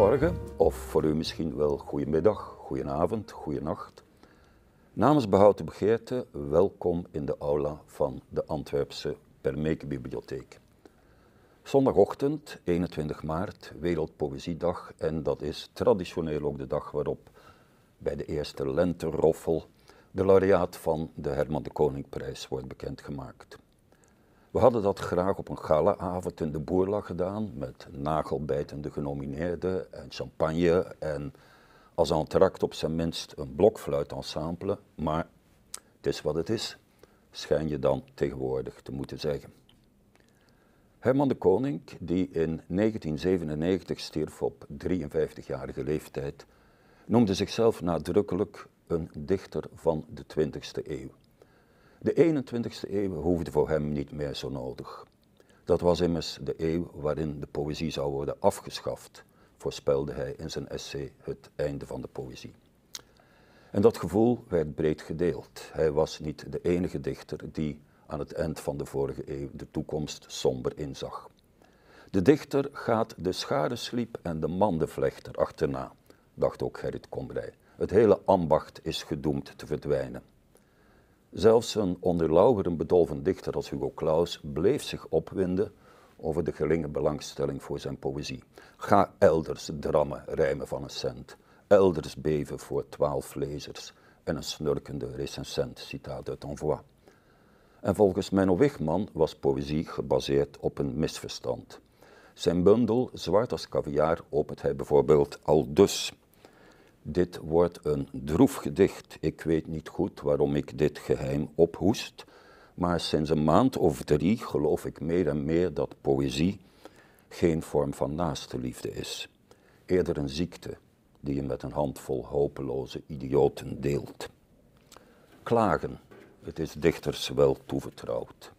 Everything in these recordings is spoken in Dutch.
Goedemorgen, of voor u misschien wel goedemiddag, goedenavond, goedenacht. Namens Behouden Begeerte, welkom in de aula van de Antwerpse Permeke Bibliotheek. Zondagochtend, 21 maart, Wereldpoëziedag en dat is traditioneel ook de dag waarop bij de eerste lenteroffel de laureaat van de Herman de Koningprijs wordt bekendgemaakt. We hadden dat graag op een galaavond in de Boerla gedaan met nagelbijtende genomineerden en champagne en als entracte op zijn minst een blokfluitensemble, maar het is wat het is, schijn je dan tegenwoordig te moeten zeggen. Herman de Koning, die in 1997 stierf op 53-jarige leeftijd, noemde zichzelf nadrukkelijk een dichter van de 20e eeuw. De 21e eeuw hoefde voor hem niet meer zo nodig. Dat was immers de eeuw waarin de poëzie zou worden afgeschaft, voorspelde hij in zijn essay Het einde van de poëzie. En dat gevoel werd breed gedeeld. Hij was niet de enige dichter die aan het eind van de vorige eeuw de toekomst somber inzag. De dichter gaat de scharensliep en de mandenvlechter achterna, dacht ook Gerrit Komrij. Het hele ambacht is gedoemd te verdwijnen. Zelfs een onder lauweren bedolven dichter als Hugo Claus bleef zich opwinden over de geringe belangstelling voor zijn poëzie. Ga elders drammen, rijmen van een cent. Elders beven voor twaalf lezers en een snurkende recensent, citaat uit Envoi. En volgens Menno Wigman was poëzie gebaseerd op een misverstand. Zijn bundel Zwart als caviar opent hij bijvoorbeeld al dus. Dit wordt een droef gedicht. Ik weet niet goed waarom ik dit geheim ophoest, maar sinds een maand of drie geloof ik meer en meer dat poëzie geen vorm van naaste liefde is. Eerder een ziekte die je met een handvol hopeloze idioten deelt. Klagen, het is dichters wel toevertrouwd.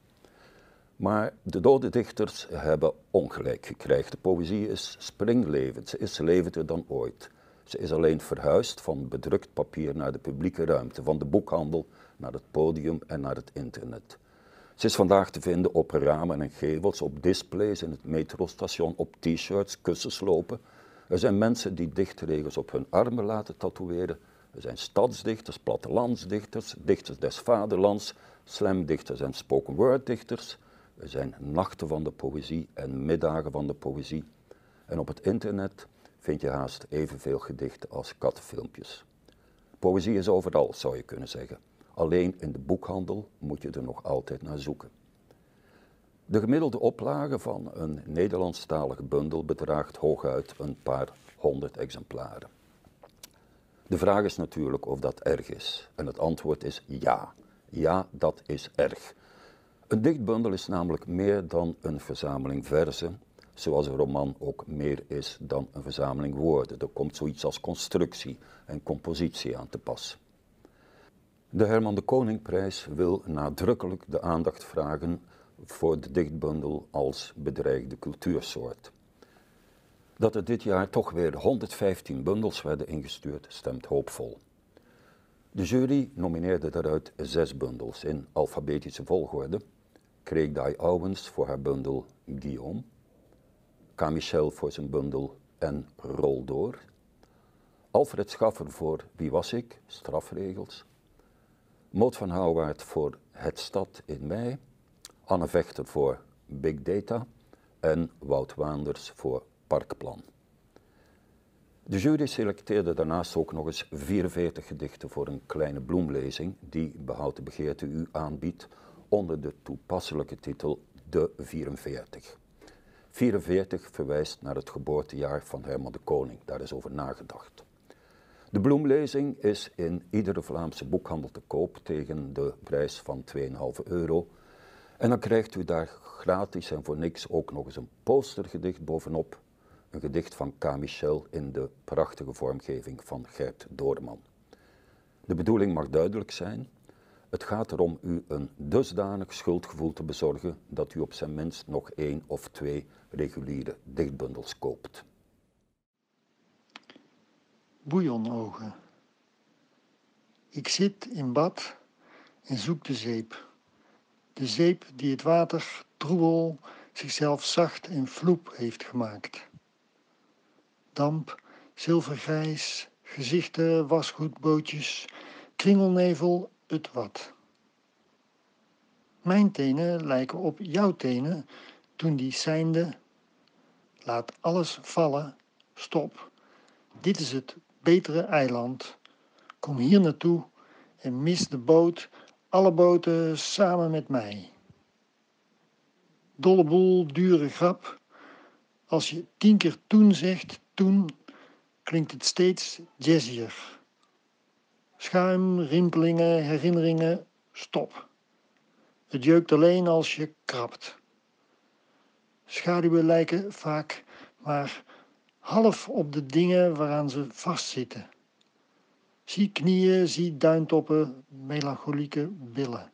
Maar de dode dichters hebben ongelijk gekregen. De poëzie is springlevend, ze is levender dan ooit. Ze is alleen verhuisd van bedrukt papier naar de publieke ruimte, van de boekhandel naar het podium en naar het internet. Ze is vandaag te vinden op ramen en gevels, op displays in het metrostation, op t-shirts, kussenslopen. Er zijn mensen die dichtregels op hun armen laten tatoeëren. Er zijn stadsdichters, plattelandsdichters, dichters des vaderlands, slamdichters en spoken word dichters. Er zijn nachten van de poëzie en middagen van de poëzie. En op het internet vind je haast evenveel gedichten als kattenfilmpjes. Poëzie is overal, zou je kunnen zeggen. Alleen in de boekhandel moet je er nog altijd naar zoeken. De gemiddelde oplage van een Nederlandstalige bundel bedraagt hooguit een paar honderd exemplaren. De vraag is natuurlijk of dat erg is. En het antwoord is ja. Ja, dat is erg. Een dichtbundel is namelijk meer dan een verzameling verzen, zoals een roman ook meer is dan een verzameling woorden. Er komt zoiets als constructie en compositie aan te pas. De Herman de Koningprijs wil nadrukkelijk de aandacht vragen voor de dichtbundel als bedreigde cultuursoort. Dat er dit jaar toch weer 115 bundels werden ingestuurd, stemt hoopvol. De jury nomineerde daaruit zes bundels in alfabetische volgorde. Kreeg Owens voor haar bundel Guillaume, K. Michel voor zijn bundel En Rol Door, Alfred Schaffer voor Wie was ik? Strafregels, Moot van Houwaard voor Het Stad in mei, Anne Vechter voor Big Data en Wout Waanders voor Parkplan. De jury selecteerde daarnaast ook nog eens 44 gedichten voor een kleine bloemlezing die Behoud de Begeerte u aanbiedt onder de toepasselijke titel De 44. 44 verwijst naar het geboortejaar van Herman de Koning, daar is over nagedacht. De bloemlezing is in iedere Vlaamse boekhandel te koop tegen de prijs van 2,5 euro. En dan krijgt u daar gratis en voor niks ook nog eens een postergedicht bovenop. Een gedicht van K. Michel in de prachtige vormgeving van Gert Doorman. De bedoeling mag duidelijk zijn. Het gaat erom u een dusdanig schuldgevoel te bezorgen dat u op zijn minst nog één of twee reguliere dichtbundels koopt. Bouillonogen. Ik zit in bad en zoek de zeep. De zeep die het water troebel zichzelf zacht en vloep heeft gemaakt. damp, zilvergrijs, gezichten, wasgoedbootjes, kringelnevel, Mijn tenen lijken op jouw tenen toen die seinde. Laat alles vallen, stop. Dit is het betere eiland. Kom hier naartoe en mis de boot, alle boten samen met mij. Dolle boel, dure grap. Als je tien keer toen zegt, toen, klinkt het steeds jazzier. Schuim, rimpelingen, herinneringen, stop. Het jeukt alleen als je krabt. Schaduwen lijken vaak maar half op de dingen waaraan ze vastzitten. Zie knieën, zie duintoppen, melancholieke billen.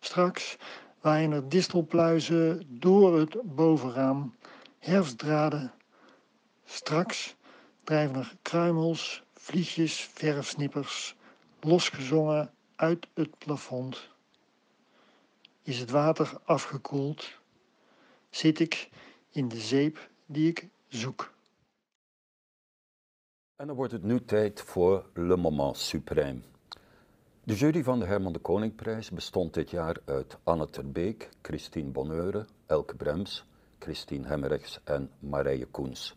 Straks waaien er distelpluizen door het bovenraam, herfstdraden. Straks drijven er kruimels, vliegjes, verfsnippers, losgezongen uit het plafond. Is het water afgekoeld, zit ik in de zeep die ik zoek. En dan wordt het nu tijd voor Le Moment Suprême. De jury van de Herman de Koningprijs bestond dit jaar uit Anne Terbeek, Christine Bonneure, Elke Brems, Christine Hemmerichs en Marije Koens.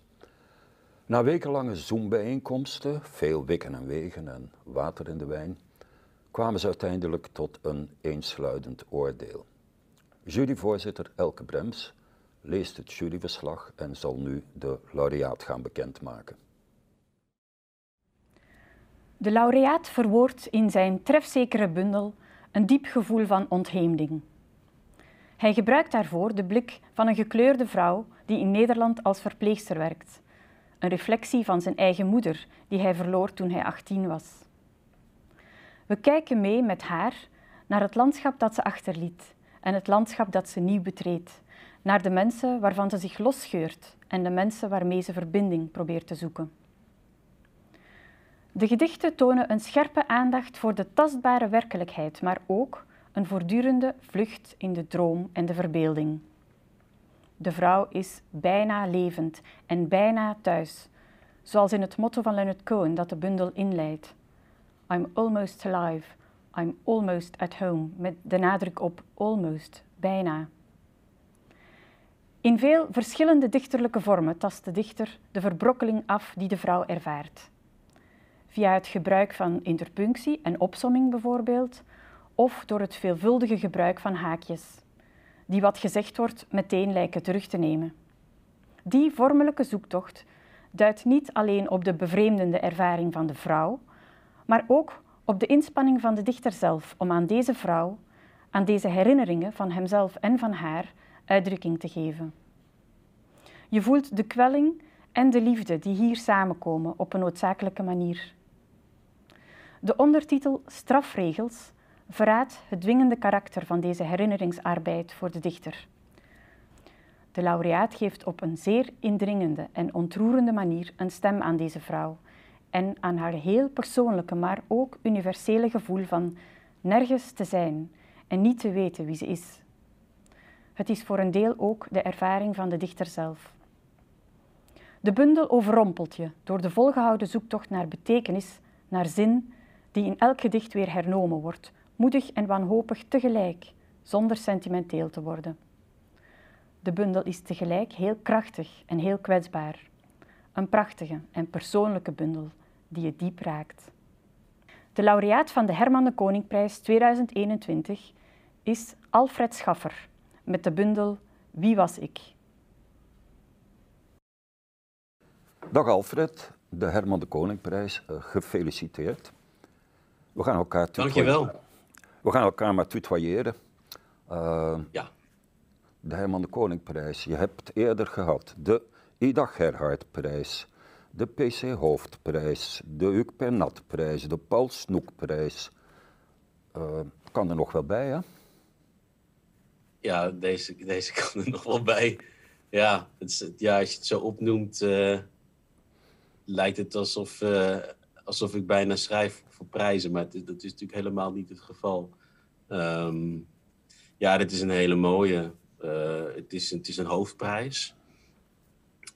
Na wekenlange Zoom-bijeenkomsten, veel wikken en wegen en water in de wijn, kwamen ze uiteindelijk tot een eensluidend oordeel. Juryvoorzitter Elke Brems leest het juryverslag en zal nu de laureaat gaan bekendmaken. De laureaat verwoordt in zijn trefzekere bundel een diep gevoel van ontheemding. Hij gebruikt daarvoor de blik van een gekleurde vrouw die in Nederland als verpleegster werkt. Een reflectie van zijn eigen moeder, die hij verloor toen hij 18 was. We kijken mee met haar naar het landschap dat ze achterliet en het landschap dat ze nieuw betreedt, naar de mensen waarvan ze zich losscheurt en de mensen waarmee ze verbinding probeert te zoeken. De gedichten tonen een scherpe aandacht voor de tastbare werkelijkheid, maar ook een voortdurende vlucht in de droom en de verbeelding. De vrouw is bijna levend en bijna thuis, zoals in het motto van Leonard Cohen dat de bundel inleidt. I'm almost alive, I'm almost at home, met de nadruk op almost, bijna. In veel verschillende dichterlijke vormen tast de dichter de verbrokkeling af die de vrouw ervaart via het gebruik van interpunctie en opsomming bijvoorbeeld, of door het veelvuldige gebruik van haakjes, die wat gezegd wordt meteen lijken terug te nemen. Die vormelijke zoektocht duidt niet alleen op de bevreemdende ervaring van de vrouw, maar ook op de inspanning van de dichter zelf om aan deze vrouw, aan deze herinneringen van hemzelf en van haar, uitdrukking te geven. Je voelt de kwelling en de liefde die hier samenkomen op een noodzakelijke manier. De ondertitel Strafregels verraadt het dwingende karakter van deze herinneringsarbeid voor de dichter. De laureaat geeft op een zeer indringende en ontroerende manier een stem aan deze vrouw en aan haar heel persoonlijke, maar ook universele gevoel van nergens te zijn en niet te weten wie ze is. Het is voor een deel ook de ervaring van de dichter zelf. De bundel overrompelt je door de volgehouden zoektocht naar betekenis, naar zin die in elk gedicht weer hernomen wordt, moedig en wanhopig tegelijk, zonder sentimenteel te worden. De bundel is tegelijk heel krachtig en heel kwetsbaar. Een prachtige en persoonlijke bundel die je diep raakt. De laureaat van de Herman de Koningprijs 2021 is Alfred Schaffer met de bundel Wie was ik? Dag Alfred, de Herman de Koningprijs, eh, gefeliciteerd. We gaan elkaar Dankjewel. We gaan elkaar maar tutoyeren. Uh, ja. De Herman de Koningprijs. Je hebt eerder gehad de Ida Gerhardprijs, de PC Hoofdprijs, de Huuk Pernatprijs, de Paul Snoekprijs. Uh, kan er nog wel bij, hè? Ja, deze, deze kan er nog wel bij. Ja, het, ja als je het zo opnoemt, uh, lijkt het alsof, uh, alsof ik bijna schrijf voor prijzen, maar dat is natuurlijk helemaal niet het geval. Um, ja, dit is een hele mooie. Uh, het, is, het is een hoofdprijs.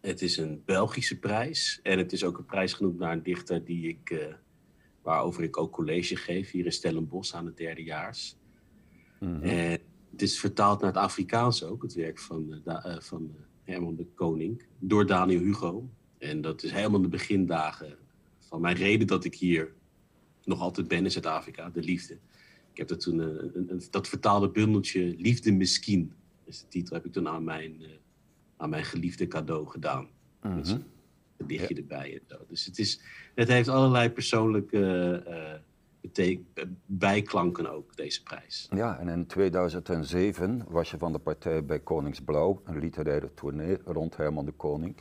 Het is een Belgische prijs. En het is ook een prijs genoemd naar een dichter die ik, uh, waarover ik ook college geef hier in Stellenbosch aan het derdejaars. Mm En het is vertaald naar het Afrikaans ook, het werk van, uh, van Herman de Koning, door Daniel Hugo. En dat is helemaal de begindagen van mijn reden dat ik hier nog altijd ben in Zuid-Afrika, de liefde. Ik heb dat toen een, een, dat vertaalde bundeltje Liefde Misschien, is de titel, heb ik toen aan mijn aan mijn geliefde cadeau gedaan. Mm -hmm. een erbij en zo. Dus het, is, het heeft allerlei persoonlijke uh, bijklanken ook, deze prijs. Ja, en in 2007 was je van de partij bij Koningsblauw, een literaire tournee rond Herman de Koning.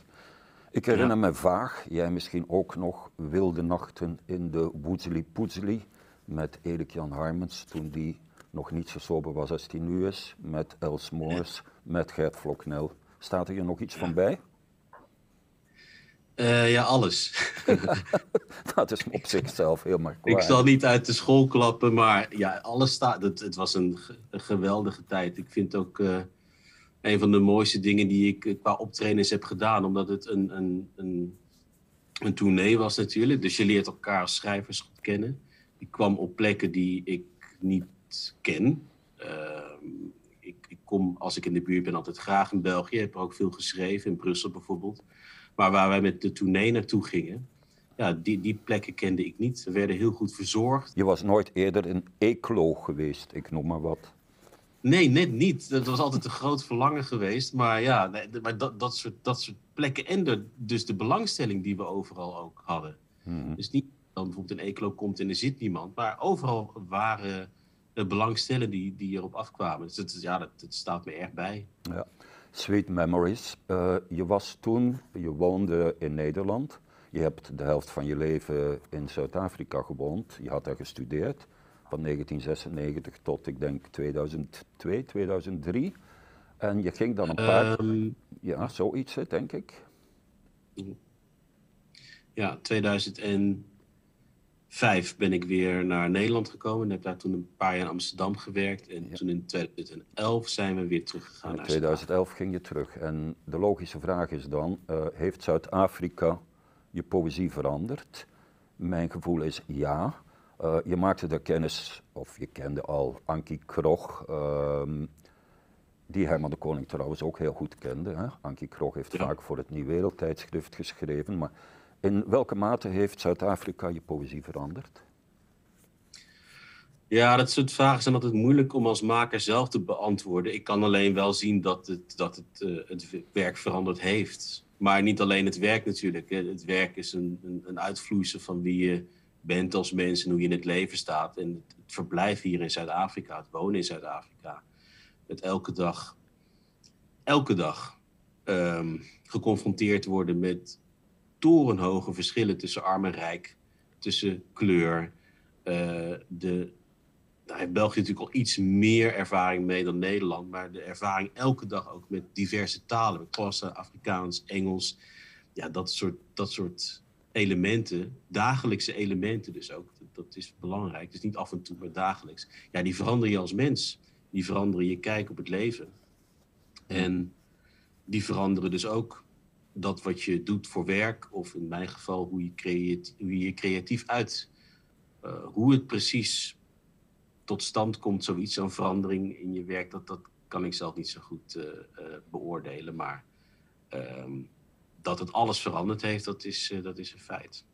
Ik herinner me vaag, jij misschien ook nog, wilde nachten in de Woedseli Poedseli met Erik Jan Harmens, toen die nog niet zo sober was als hij nu is, met Els Moors, met Gert Vloknel. Staat er je nog iets van bij? Uh, ja, alles. dat is op zichzelf heel makkelijk. Ik zal niet uit de school klappen, maar ja, alles staat. Het, het was een, een, geweldige tijd. Ik vind ook uh, een van de mooiste dingen die ik eh, qua optredens heb gedaan, omdat het een, een, een, een tournee was natuurlijk. Dus je leert elkaar als schrijvers kennen. Ik kwam op plekken die ik niet ken. Ehm, kom, als ik in de buurt ben, altijd graag in België. Ik heb er ook veel geschreven, in Brussel bijvoorbeeld. Maar waar wij met de tournee naartoe gingen, ja, die, die plekken kende ik niet. Ze werden heel goed verzorgd. Je was nooit eerder in Eeklo geweest, ik noem maar wat. Nee, net niet. Dat was altijd een groot verlangen geweest. Maar ja, maar dat, dat, soort, dat soort plekken en de, dus de belangstelling die we overal ook hadden. Hmm. Dus niet dan bijvoorbeeld in Eeklo komt en er zit niemand. Maar overal waren belangstellen die, die erop afkwamen. Dus het, ja, dat, staat me erg bij. Ja. Sweet memories. Uh, je was toen, je woonde in Nederland. Je hebt de helft van je leven in Zuid-Afrika gewoond. Je had daar gestudeerd van 1996 tot ik denk 2002, 2003. En je ging dan een paar... Um, ja, zoiets denk ik. Ja, 2000 en vijf ben ik weer naar Nederland gekomen. En heb daar toen een paar jaar in Amsterdam gewerkt. En toen in 2011 zijn we weer teruggegaan naar 2011 ging je terug. En de logische vraag is dan, uh, heeft Zuid-Afrika je poëzie veranderd? Mijn gevoel is ja. Uh, je maakte de kennis, of je kende al Ankie Krog, uh, die Herman de Koning trouwens ook heel goed kende. Hè? Ankie Krog heeft vaak voor het Nieuw Wereldtijdschrift geschreven, maar in welke mate heeft Zuid-Afrika je poëzie veranderd? Ja, dat soort vragen zijn altijd moeilijk om als maker zelf te beantwoorden. Ik kan alleen wel zien dat het, dat het, uh, het werk veranderd heeft. Maar niet alleen het werk natuurlijk. Het werk is een, een, een uitvloeisel van wie je bent als mens en hoe je in het leven staat. En het, het verblijf hier in Zuid-Afrika, het wonen in Zuid-Afrika. Met elke dag, elke dag um, geconfronteerd worden met torenhoge verschillen tussen arm en rijk, tussen kleur. Uh, de, daar heeft België natuurlijk al iets meer ervaring mee dan Nederland, maar de ervaring elke dag ook met diverse talen, met klassen, Afrikaans, Engels, ja, dat soort, dat soort elementen, dagelijkse elementen dus ook, dat, is belangrijk. Dus niet af en toe, maar dagelijks. Ja, die veranderen je als mens. Die veranderen je kijk op het leven. En die veranderen dus ook dat wat je doet voor werk, of in mijn geval hoe je, creatief, hoe je creatief uit. Uh, hoe het precies tot stand komt, zoiets, zo'n verandering in je werk, dat, dat kan ik zelf niet zo goed uh, uh, beoordelen. Maar ehm, dat het alles veranderd heeft, dat is, dat is een feit.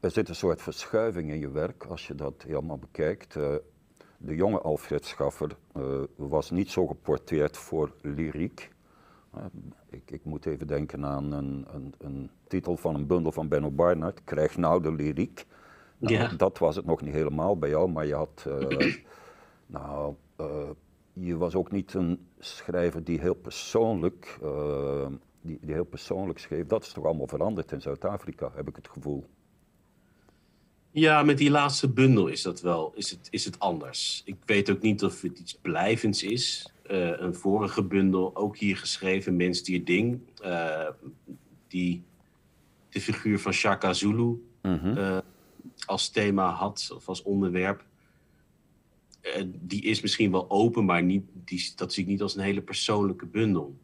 er zit een soort verschuiving in je werk als je dat helemaal bekijkt. de jonge Alfred Schaffer was niet zo geporteerd voor lyriek. Ik, ik, moet even denken aan een, een, een, titel van een bundel van Benno Barnard, Krijg nou de lyriek. Nou, ja. Dat was het nog niet helemaal bij jou, maar je had, uh, nou, uh, je was ook niet een schrijver die heel persoonlijk, uh, die, die heel persoonlijk schreef. Dat is toch allemaal veranderd in Zuid-Afrika, heb ik het gevoel. Ja, met die laatste bundel is dat wel, is het, is het anders. Ik weet ook niet of het iets blijvends is. Uh, een vorige bundel, ook hier geschreven, Mens, Dier, Ding. Uh, die de figuur van Shaka Zulu mm -hmm. uh, als thema had, of als onderwerp. die is misschien wel open, maar niet, die, dat zie ik niet als een hele persoonlijke bundel.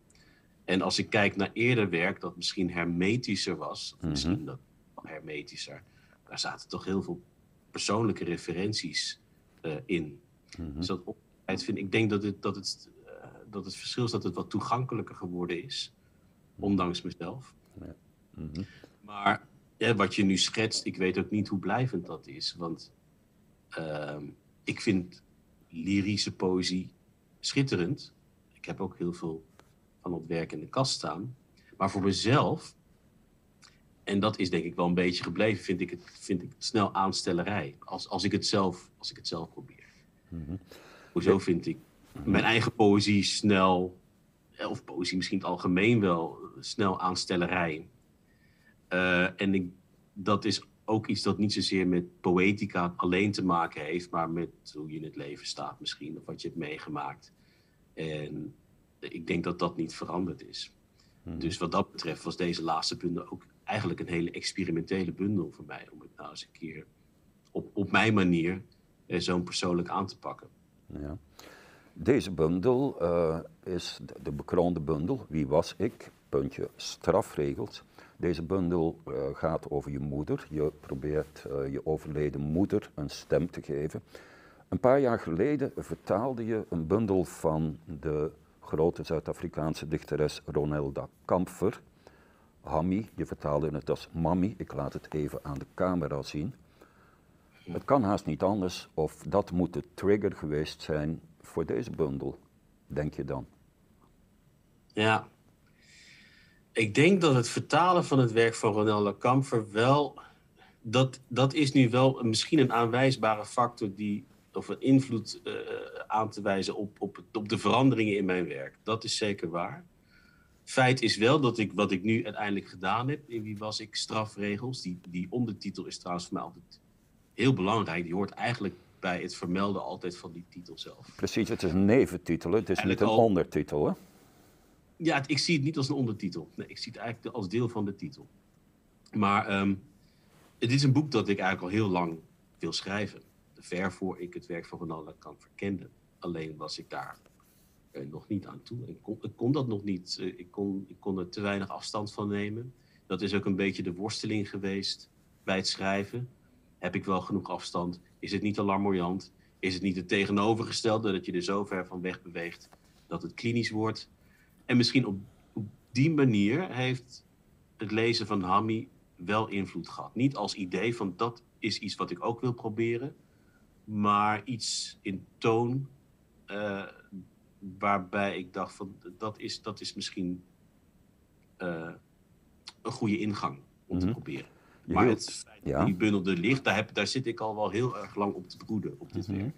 En als ik kijk naar eerder werk dat misschien hermetischer was, Mhm. misschien dat hermetischer, daar zaten toch heel veel persoonlijke referenties eh, in. Mhm. Dus dat vind ik denk dat het, dat, het, eh, dat het verschil is dat het wat toegankelijker geworden is, ondanks mezelf. Mhm. Maar ja, wat je nu schetst, ik weet ook niet hoe blijvend dat is. Want ehm, ik vind lyrische poëzie schitterend. Ik heb ook heel veel van het werk in de kast staan. Maar voor mezelf, en dat is denk ik wel een beetje gebleven, vind ik het, vind ik het snel aanstellerij. Als, als, ik het zelf, als ik het zelf probeer. Mhm. Hoezo vind ik mijn eigen poëzie snel, eh, of poëzie misschien in het algemeen wel, snel aanstellerij. Eh, en ik, dat is ook iets dat niet zozeer met poëtica alleen te maken heeft, maar met hoe je in het leven staat misschien, of wat je hebt meegemaakt. En ik denk dat dat niet veranderd is. Mhm. Dus wat dat betreft was deze laatste bundel ook eigenlijk een hele experimentele bundel voor mij. Om het nou eens een keer op, op mijn manier eh, zo'n persoonlijk aan te pakken. Ja. Deze bundel eh, is de, de bekroonde bundel. Wie was ik? Puntje strafregels. Deze bundel eh, gaat over je moeder. Je probeert je overleden moeder een stem te geven. Een paar jaar geleden vertaalde je een bundel van de grote Zuid-Afrikaanse dichteres Ronelda Kampfer. Hammy, je vertaalde het als Mami. Ik laat het even aan de camera zien. Het kan haast niet anders of dat moet de trigger geweest zijn voor deze bundel, denk je dan? Ja. Ik denk dat het vertalen van het werk van Ronelda Kamfer wel. Dat, dat is nu wel misschien een aanwijsbare factor die. of een invloed eh, aan te wijzen op, op de veranderingen in mijn werk. Dat is zeker waar. Feit is wel dat ik wat ik nu uiteindelijk gedaan heb. in Wie was ik? Strafregels. Die, die ondertitel is trouwens voor mij altijd heel belangrijk. Die hoort eigenlijk bij het vermelden altijd van die titel zelf. Precies, het is een neventitel, het is niet een al- ondertitel. Hè? Ja, het- ik zie het niet als een ondertitel. Nee, ik zie het eigenlijk als deel van de titel. Maar ehm, het is een boek dat ik eigenlijk al heel lang wil schrijven. Ver voor ik het werk van Ronaldo kan verkende. Alleen was ik daar eh, nog niet aan toe. Ik kon, dat nog niet. Eh, ik, kon, ik kon er te weinig afstand van nemen. Dat is ook een beetje de worsteling geweest bij het schrijven. Heb ik wel genoeg afstand? Is het niet te? Is het niet het tegenovergestelde, dat je er zo ver van weg beweegt dat het klinisch wordt? En misschien op, die manier heeft het lezen van Hammy wel invloed gehad. Niet als idee van dat is iets wat ik ook wil proberen, maar iets in toon eh, waarbij ik dacht van dat is, dat is misschien eh, een goede ingang om te Mhm. proberen. Je maar hield- het feit ja. die bundel er ligt, daar, heb, daar zit ik al wel heel erg lang op te broeden op dit Mhm. werk.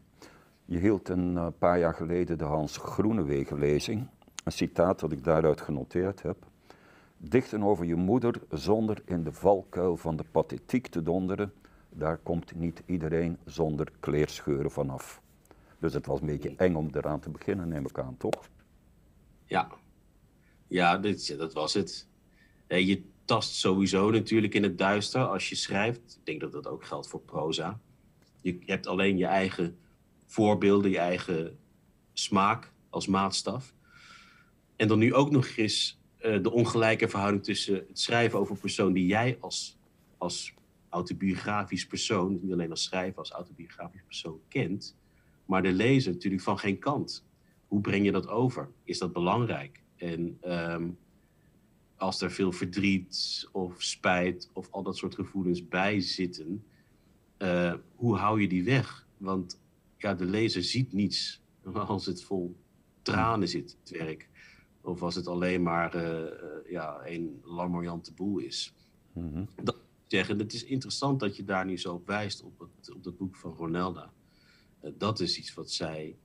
Je hield een eh, paar jaar geleden de Hans Groenewegen lezing. Een citaat dat ik daaruit genoteerd heb. Dichten over je moeder zonder in de valkuil van de pathetiek te donderen, daar komt niet iedereen zonder kleerscheuren vanaf. Dus het was een beetje eng om eraan te beginnen, neem ik aan, toch? Ja, ja dit, dat was het. Eh, je tast sowieso natuurlijk in het duister als je schrijft. Ik denk dat dat ook geldt voor proza. Je, hebt alleen je eigen voorbeelden, je eigen smaak als maatstaf. En dan nu ook nog eens eh, de ongelijke verhouding tussen het schrijven over een persoon die jij als, als autobiografisch persoon, niet alleen als schrijver, als autobiografisch persoon kent, maar de lezer natuurlijk van geen kant. Hoe breng je dat over? Is dat belangrijk? En ehm, als er veel verdriet of spijt of al dat soort gevoelens bij zitten, eh, hoe hou je die weg? Want ja, de lezer ziet niets als het vol tranen zit, het werk. Of als het alleen maar eh, eh, ja, een larmoyante boel is. Mhm. Zeggen, het is interessant dat je daar nu zo op wijst op het, op het boek van Ronelda. Eh, dat is iets wat zij,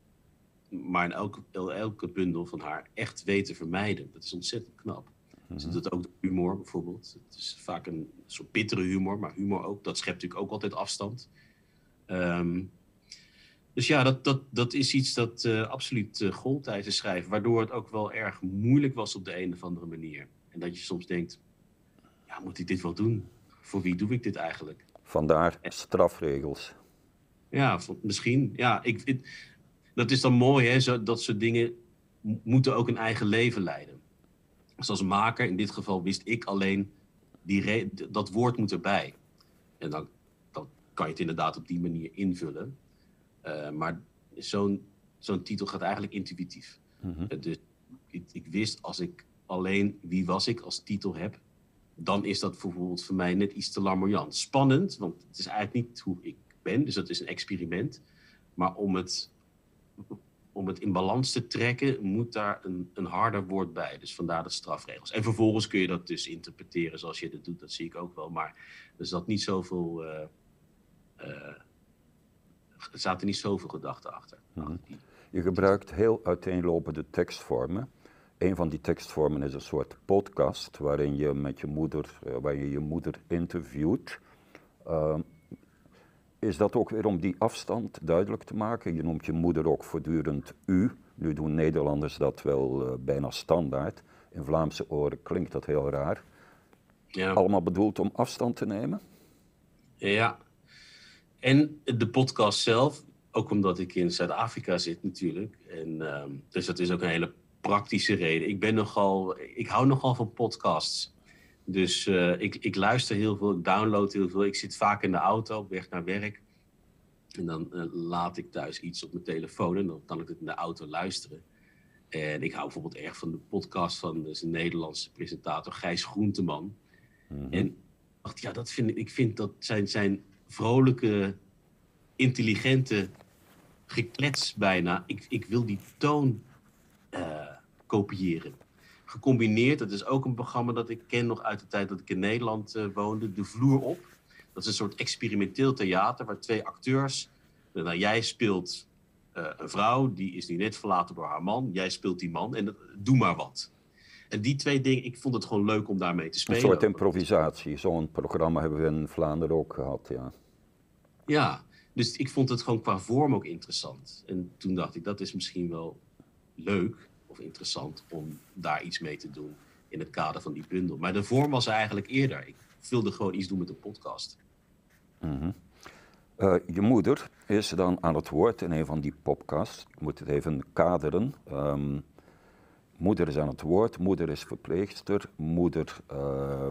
maar in elke, elke bundel van haar, echt weet te vermijden. Dat is ontzettend knap. Ze doet ook humor bijvoorbeeld. Het is vaak een soort bittere humor, maar humor ook. Dat schept natuurlijk ook altijd afstand. Ehm, dus ja, dat, dat, dat is iets dat eh, absoluut uh, gold tijdens het schrijven. Waardoor het ook wel erg moeilijk was op de een of andere manier. En dat je soms denkt, ja, moet ik dit wel doen? Voor wie doe ik dit eigenlijk? Vandaar strafregels. Ja, misschien. Ja, ik, ik- dat is dan mooi, hè? Zo, dat soort dingen moeten ook een eigen leven leiden. Dus als maker, in dit geval, wist ik alleen, die dat woord moet erbij. En dan, dan kan je het inderdaad op die manier invullen. Uh, maar zo'n zo'n titel gaat eigenlijk intuïtief. Mm Dus ik, ik, wist als ik alleen wie was ik als titel heb, dan is dat bijvoorbeeld voor mij net iets te larmoyant. Spannend, want het is eigenlijk niet hoe ik ben, dus dat is een experiment. Maar om het, om het in balans te trekken, moet daar een, een harder woord bij. Dus vandaar de strafregels. En vervolgens kun je dat dus interpreteren zoals je dat doet, dat zie ik ook wel. Maar er zat niet zoveel. Uh, er zaten niet zoveel gedachten achter. Mhm. Je gebruikt heel uiteenlopende tekstvormen. Een van die tekstvormen is een soort podcast waarin je met je moeder, uh, waar je je moeder interviewt. Uh, is dat ook weer om die afstand duidelijk te maken? Je noemt je moeder ook voortdurend u. Nu doen Nederlanders dat wel uh, bijna standaard. In Vlaamse oren klinkt dat heel raar. Ja. Allemaal bedoeld om afstand te nemen? Ja. En de podcast zelf, ook omdat ik in Zuid-Afrika zit natuurlijk. En, uh, dus dat is ook een hele praktische reden. Ik ben nogal, ik hou nogal van podcasts. Dus uh, ik, ik luister heel veel, ik download heel veel. Ik zit vaak in de auto op weg naar werk. En dan uh, laat ik thuis iets op mijn telefoon en dan kan ik het in de auto luisteren. En ik hou bijvoorbeeld erg van de podcast van de Nederlandse presentator Gijs Groenteman. Mm En dacht, ja, dat vind ik, ik vind dat zijn, zijn vrolijke, intelligente geklets bijna. Ik, ik wil die toon uh, kopiëren. Gecombineerd, dat is ook een programma dat ik ken nog uit de tijd dat ik in Nederland uh, woonde, De Vloer op. Dat is een soort experimenteel theater waar twee acteurs. Nou, jij speelt uh, een vrouw, die is nu net verlaten door haar man. Jij speelt die man en doe maar wat. En die twee dingen, ik vond het gewoon leuk om daarmee te spelen. Een soort improvisatie. Zo'n programma hebben we in Vlaanderen ook gehad, ja. Ja, dus ik vond het gewoon qua vorm ook interessant. En toen dacht ik, dat is misschien wel leuk interessant om daar iets mee te doen in het kader van die bundel. Maar de vorm was eigenlijk eerder. Ik wilde gewoon iets doen met een podcast. Mm je moeder is dan aan het woord in een van die podcasts. Ik moet het even kaderen. Um, moeder is aan het woord, moeder is verpleegster, moeder uh,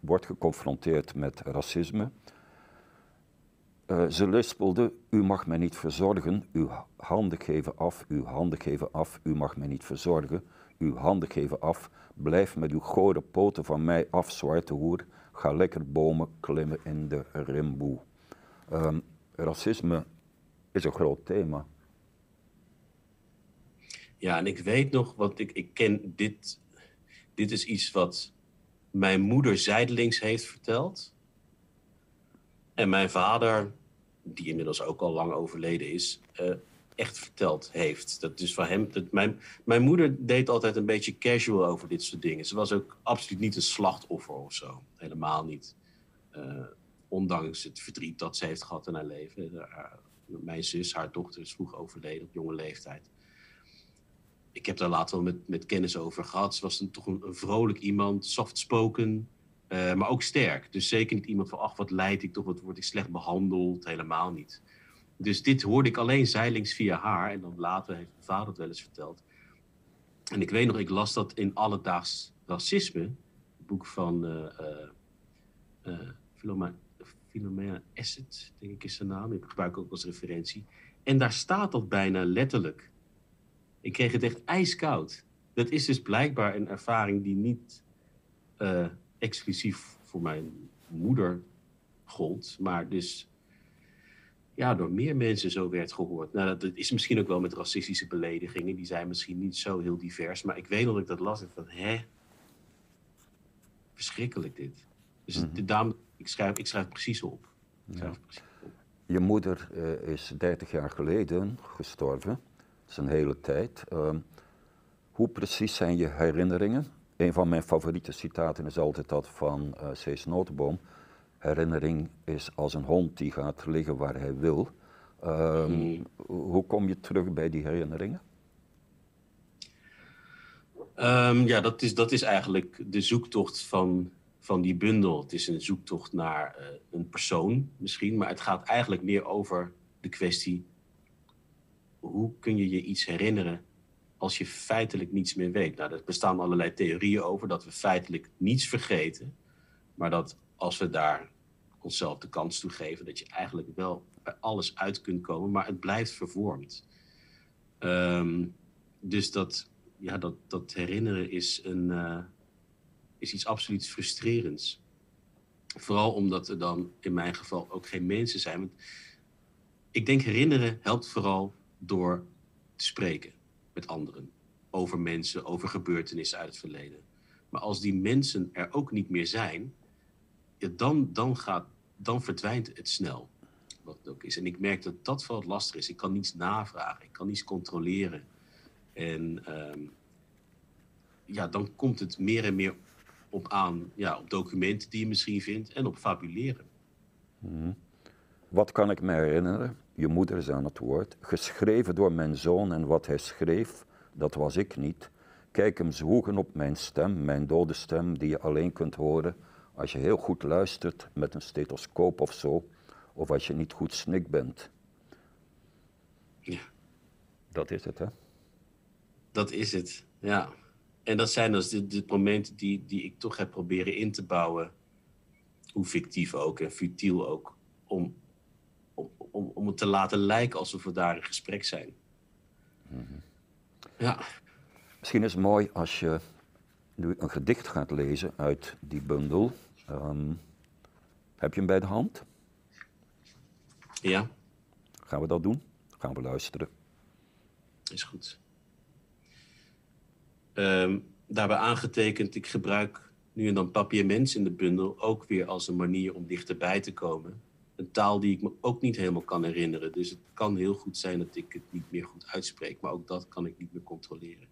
wordt geconfronteerd met racisme. Uh, ze lispelde, u mag mij niet verzorgen, uw handen geven af, uw handen geven af, u mag mij niet verzorgen, uw handen geven af, blijf met uw gore poten van mij af, zwarte hoer, ga lekker bomen klimmen in de rimboe. Um, racisme is een groot thema. Ja, en ik weet nog, want ik, ik ken dit, dit is iets wat mijn moeder zijdelings heeft verteld. En mijn vader, die inmiddels ook al lang overleden is, uh, echt verteld heeft. Dat is voor hem. Mijn, mijn moeder deed altijd een beetje casual over dit soort dingen. Ze was ook absoluut niet een slachtoffer of zo. Helemaal niet. Uh, ondanks het verdriet dat ze heeft gehad in haar leven. mijn zus, haar dochter, is vroeg overleden op jonge leeftijd. Ik heb daar later wel met, met kennis over gehad. Ze was een, toch een, vrolijk iemand, soft-spoken, uh, maar ook sterk. Dus zeker niet iemand van, ach, wat leid ik toch, wat word ik slecht behandeld. Helemaal niet. Dus dit hoorde ik alleen zeilings via haar. En dan later heeft mijn vader het wel eens verteld. En ik weet nog, ik las dat in Alledaags Racisme, het boek van uh, Philomena, Philomena Asset, denk ik is zijn naam. Ik gebruik ook als referentie. En daar staat dat bijna letterlijk. Ik kreeg het echt ijskoud. Dat is dus blijkbaar een ervaring die niet exclusief voor mijn moeder gold, maar dus ja, door meer mensen zo werd gehoord. Nou, dat, is misschien ook wel met racistische beledigingen. Die zijn misschien niet zo heel divers. Maar ik weet dat ik dat las. En van, hè? Verschrikkelijk dit. Dus mm -hmm. daarom, ik schrijf, ik schrijf precies op. schrijf precies op. Je moeder uh, is 30 jaar geleden gestorven. Dat is een hele tijd. Uh, hoe precies zijn je herinneringen? Een van mijn favoriete citaten is altijd dat van uh, Cees Notenboom herinnering is als een hond die gaat liggen waar hij wil. Um, Hoe kom je terug bij die herinneringen? Um, ja, dat is, dat is eigenlijk de zoektocht van, van die bundel. Het is een zoektocht naar uh, een persoon misschien, maar het gaat eigenlijk meer over de kwestie: hoe kun je je iets herinneren als je feitelijk niets meer weet. Nou, er bestaan allerlei theorieën over dat we feitelijk niets vergeten, maar dat als we daar onszelf de kans toe geven, dat je eigenlijk wel bij alles uit kunt komen, maar het blijft vervormd. Ehm, dus dat, ja, dat, dat herinneren is, een, eh, is iets absoluut frustrerends. Vooral omdat er dan in mijn geval ook geen mensen zijn. Ik denk herinneren helpt vooral door te spreken met anderen. Over mensen, over gebeurtenissen uit het verleden. Maar als die mensen er ook niet meer zijn, ja, dan, dan, gaat, dan verdwijnt het snel. Wat het ook is. En ik merk dat dat vooral lastig is. Ik kan niets navragen, ik kan niets controleren. En ehm, ja, dan komt het meer en meer op aan, ja, op documenten die je misschien vindt en op fabuleren. Mhm. Wat kan ik me herinneren? Je moeder is aan het woord. Geschreven door mijn zoon en wat hij schreef, dat was ik niet. Kijk hem zwoegen op mijn stem, mijn dode stem, die je alleen kunt horen als je heel goed luistert met een stethoscoop of zo, of als je niet goed snik bent. Ja. Dat is het, hè? Dat is het, ja. En dat zijn dus de, de momenten die, die ik toch heb proberen in te bouwen, hoe fictief ook en futiel ook, om, om, het te laten lijken alsof we daar in gesprek zijn. Ja, Misschien is het mooi als je nu een gedicht gaat lezen uit die bundel. Ehm, heb je hem bij de hand? ja, Gaan we dat doen? Gaan we luisteren. is goed. Ehm, daarbij aangetekend, ik gebruik nu en dan papiaments in de bundel ook weer als een manier om dichterbij te komen. Een taal die ik me ook niet helemaal kan herinneren. Dus het kan heel goed zijn dat ik het niet meer goed uitspreek, maar ook dat kan ik niet meer controleren.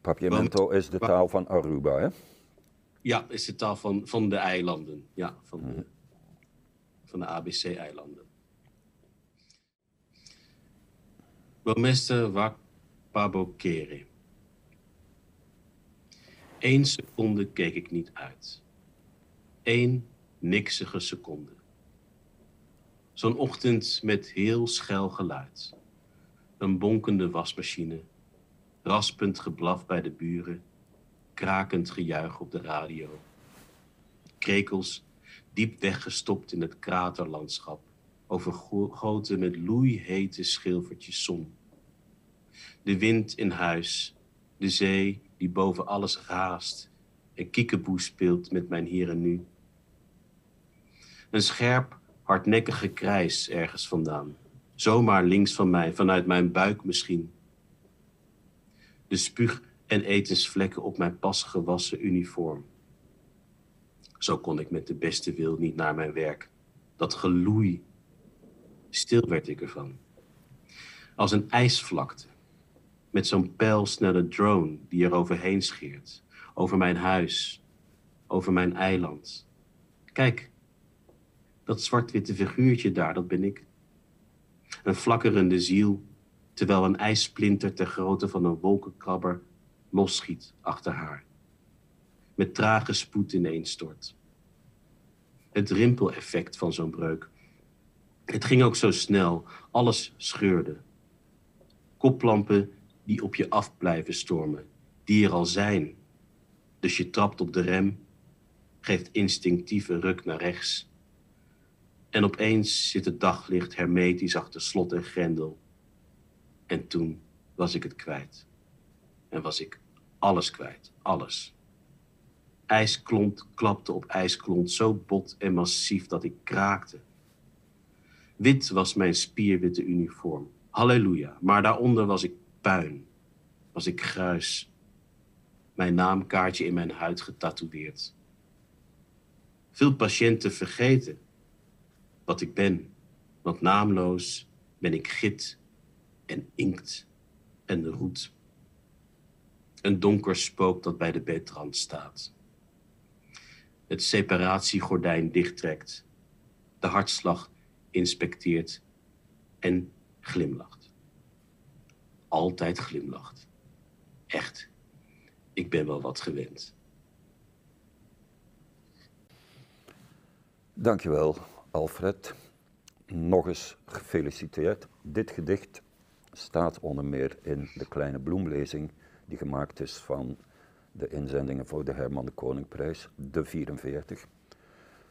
Papiamento is de taal van Aruba, hè? Ja, is de taal van, van de eilanden. Ja, van de, van de ABC-eilanden. Bomeste wak pabokere. Eén seconde keek ik niet uit. Eén niksige seconde. Zo'n ochtend met heel schel geluid. Een bonkende wasmachine. Raspend geblaf bij de buren. Krakend gejuich op de radio. Krekels diep weggestopt in het kraterlandschap. Overgoten met loeihete schilfertjes zon. De wind in huis. De zee die boven alles raast. En kiekeboe speelt met mijn hier en nu. Een scherp, hardnekkig gekrijs ergens vandaan. Zomaar links van mij, vanuit mijn buik misschien. De spuug- en etensvlekken op mijn pas gewassen uniform. Zo kon ik met de beste wil niet naar mijn werk. Dat geloei. Stil werd ik ervan. Als een ijsvlakte. Met zo'n pijlsnelle drone die er overheen scheert. Over mijn huis. Over mijn eiland. Kijk, dat zwart-witte figuurtje daar, dat ben ik. Een flakkerende ziel, terwijl een ijssplinter ter grootte van een wolkenkrabber losschiet achter haar. Met trage spoed ineenstort. Het rimpeleffect van zo'n breuk. Het ging ook zo snel, alles scheurde. Koplampen die op je af blijven stormen, die er al zijn. Dus je trapt op de rem, geeft instinctieve ruk naar rechts. En opeens zit het daglicht hermetisch achter slot en grendel. En toen was ik het kwijt. En was ik alles kwijt, alles. IJsklont klapte op ijsklont zo bot en massief dat ik kraakte. Wit was mijn spierwitte uniform. Halleluja, maar daaronder was ik puin. Was ik gruis. Mijn naamkaartje in mijn huid getatoeëerd. Veel patiënten vergeten wat ik ben, want naamloos ben ik git en inkt en roet. Een donker spook dat bij de bedrand staat. Het separatiegordijn dichttrekt, de hartslag inspecteert en glimlacht. Altijd glimlacht. Echt, ik ben wel wat gewend. Dankjewel, Alfred. Nog eens gefeliciteerd. Dit gedicht staat onder meer in de kleine bloemlezing die gemaakt is van de inzendingen voor de Herman de Koningprijs, de 44.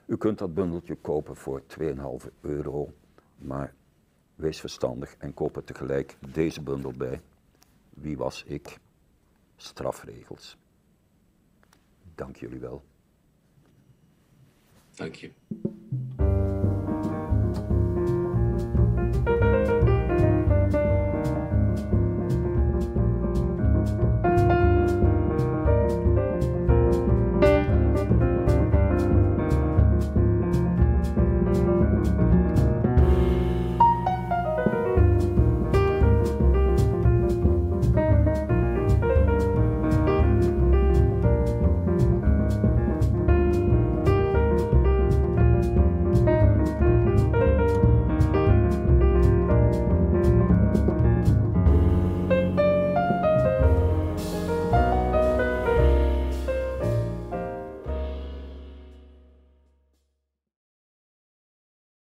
U kunt dat bundeltje kopen voor 2,5 euro, maar wees verstandig en koop er tegelijk deze bundel bij. Wie was ik? Strafregels. Dank jullie wel. Dank je.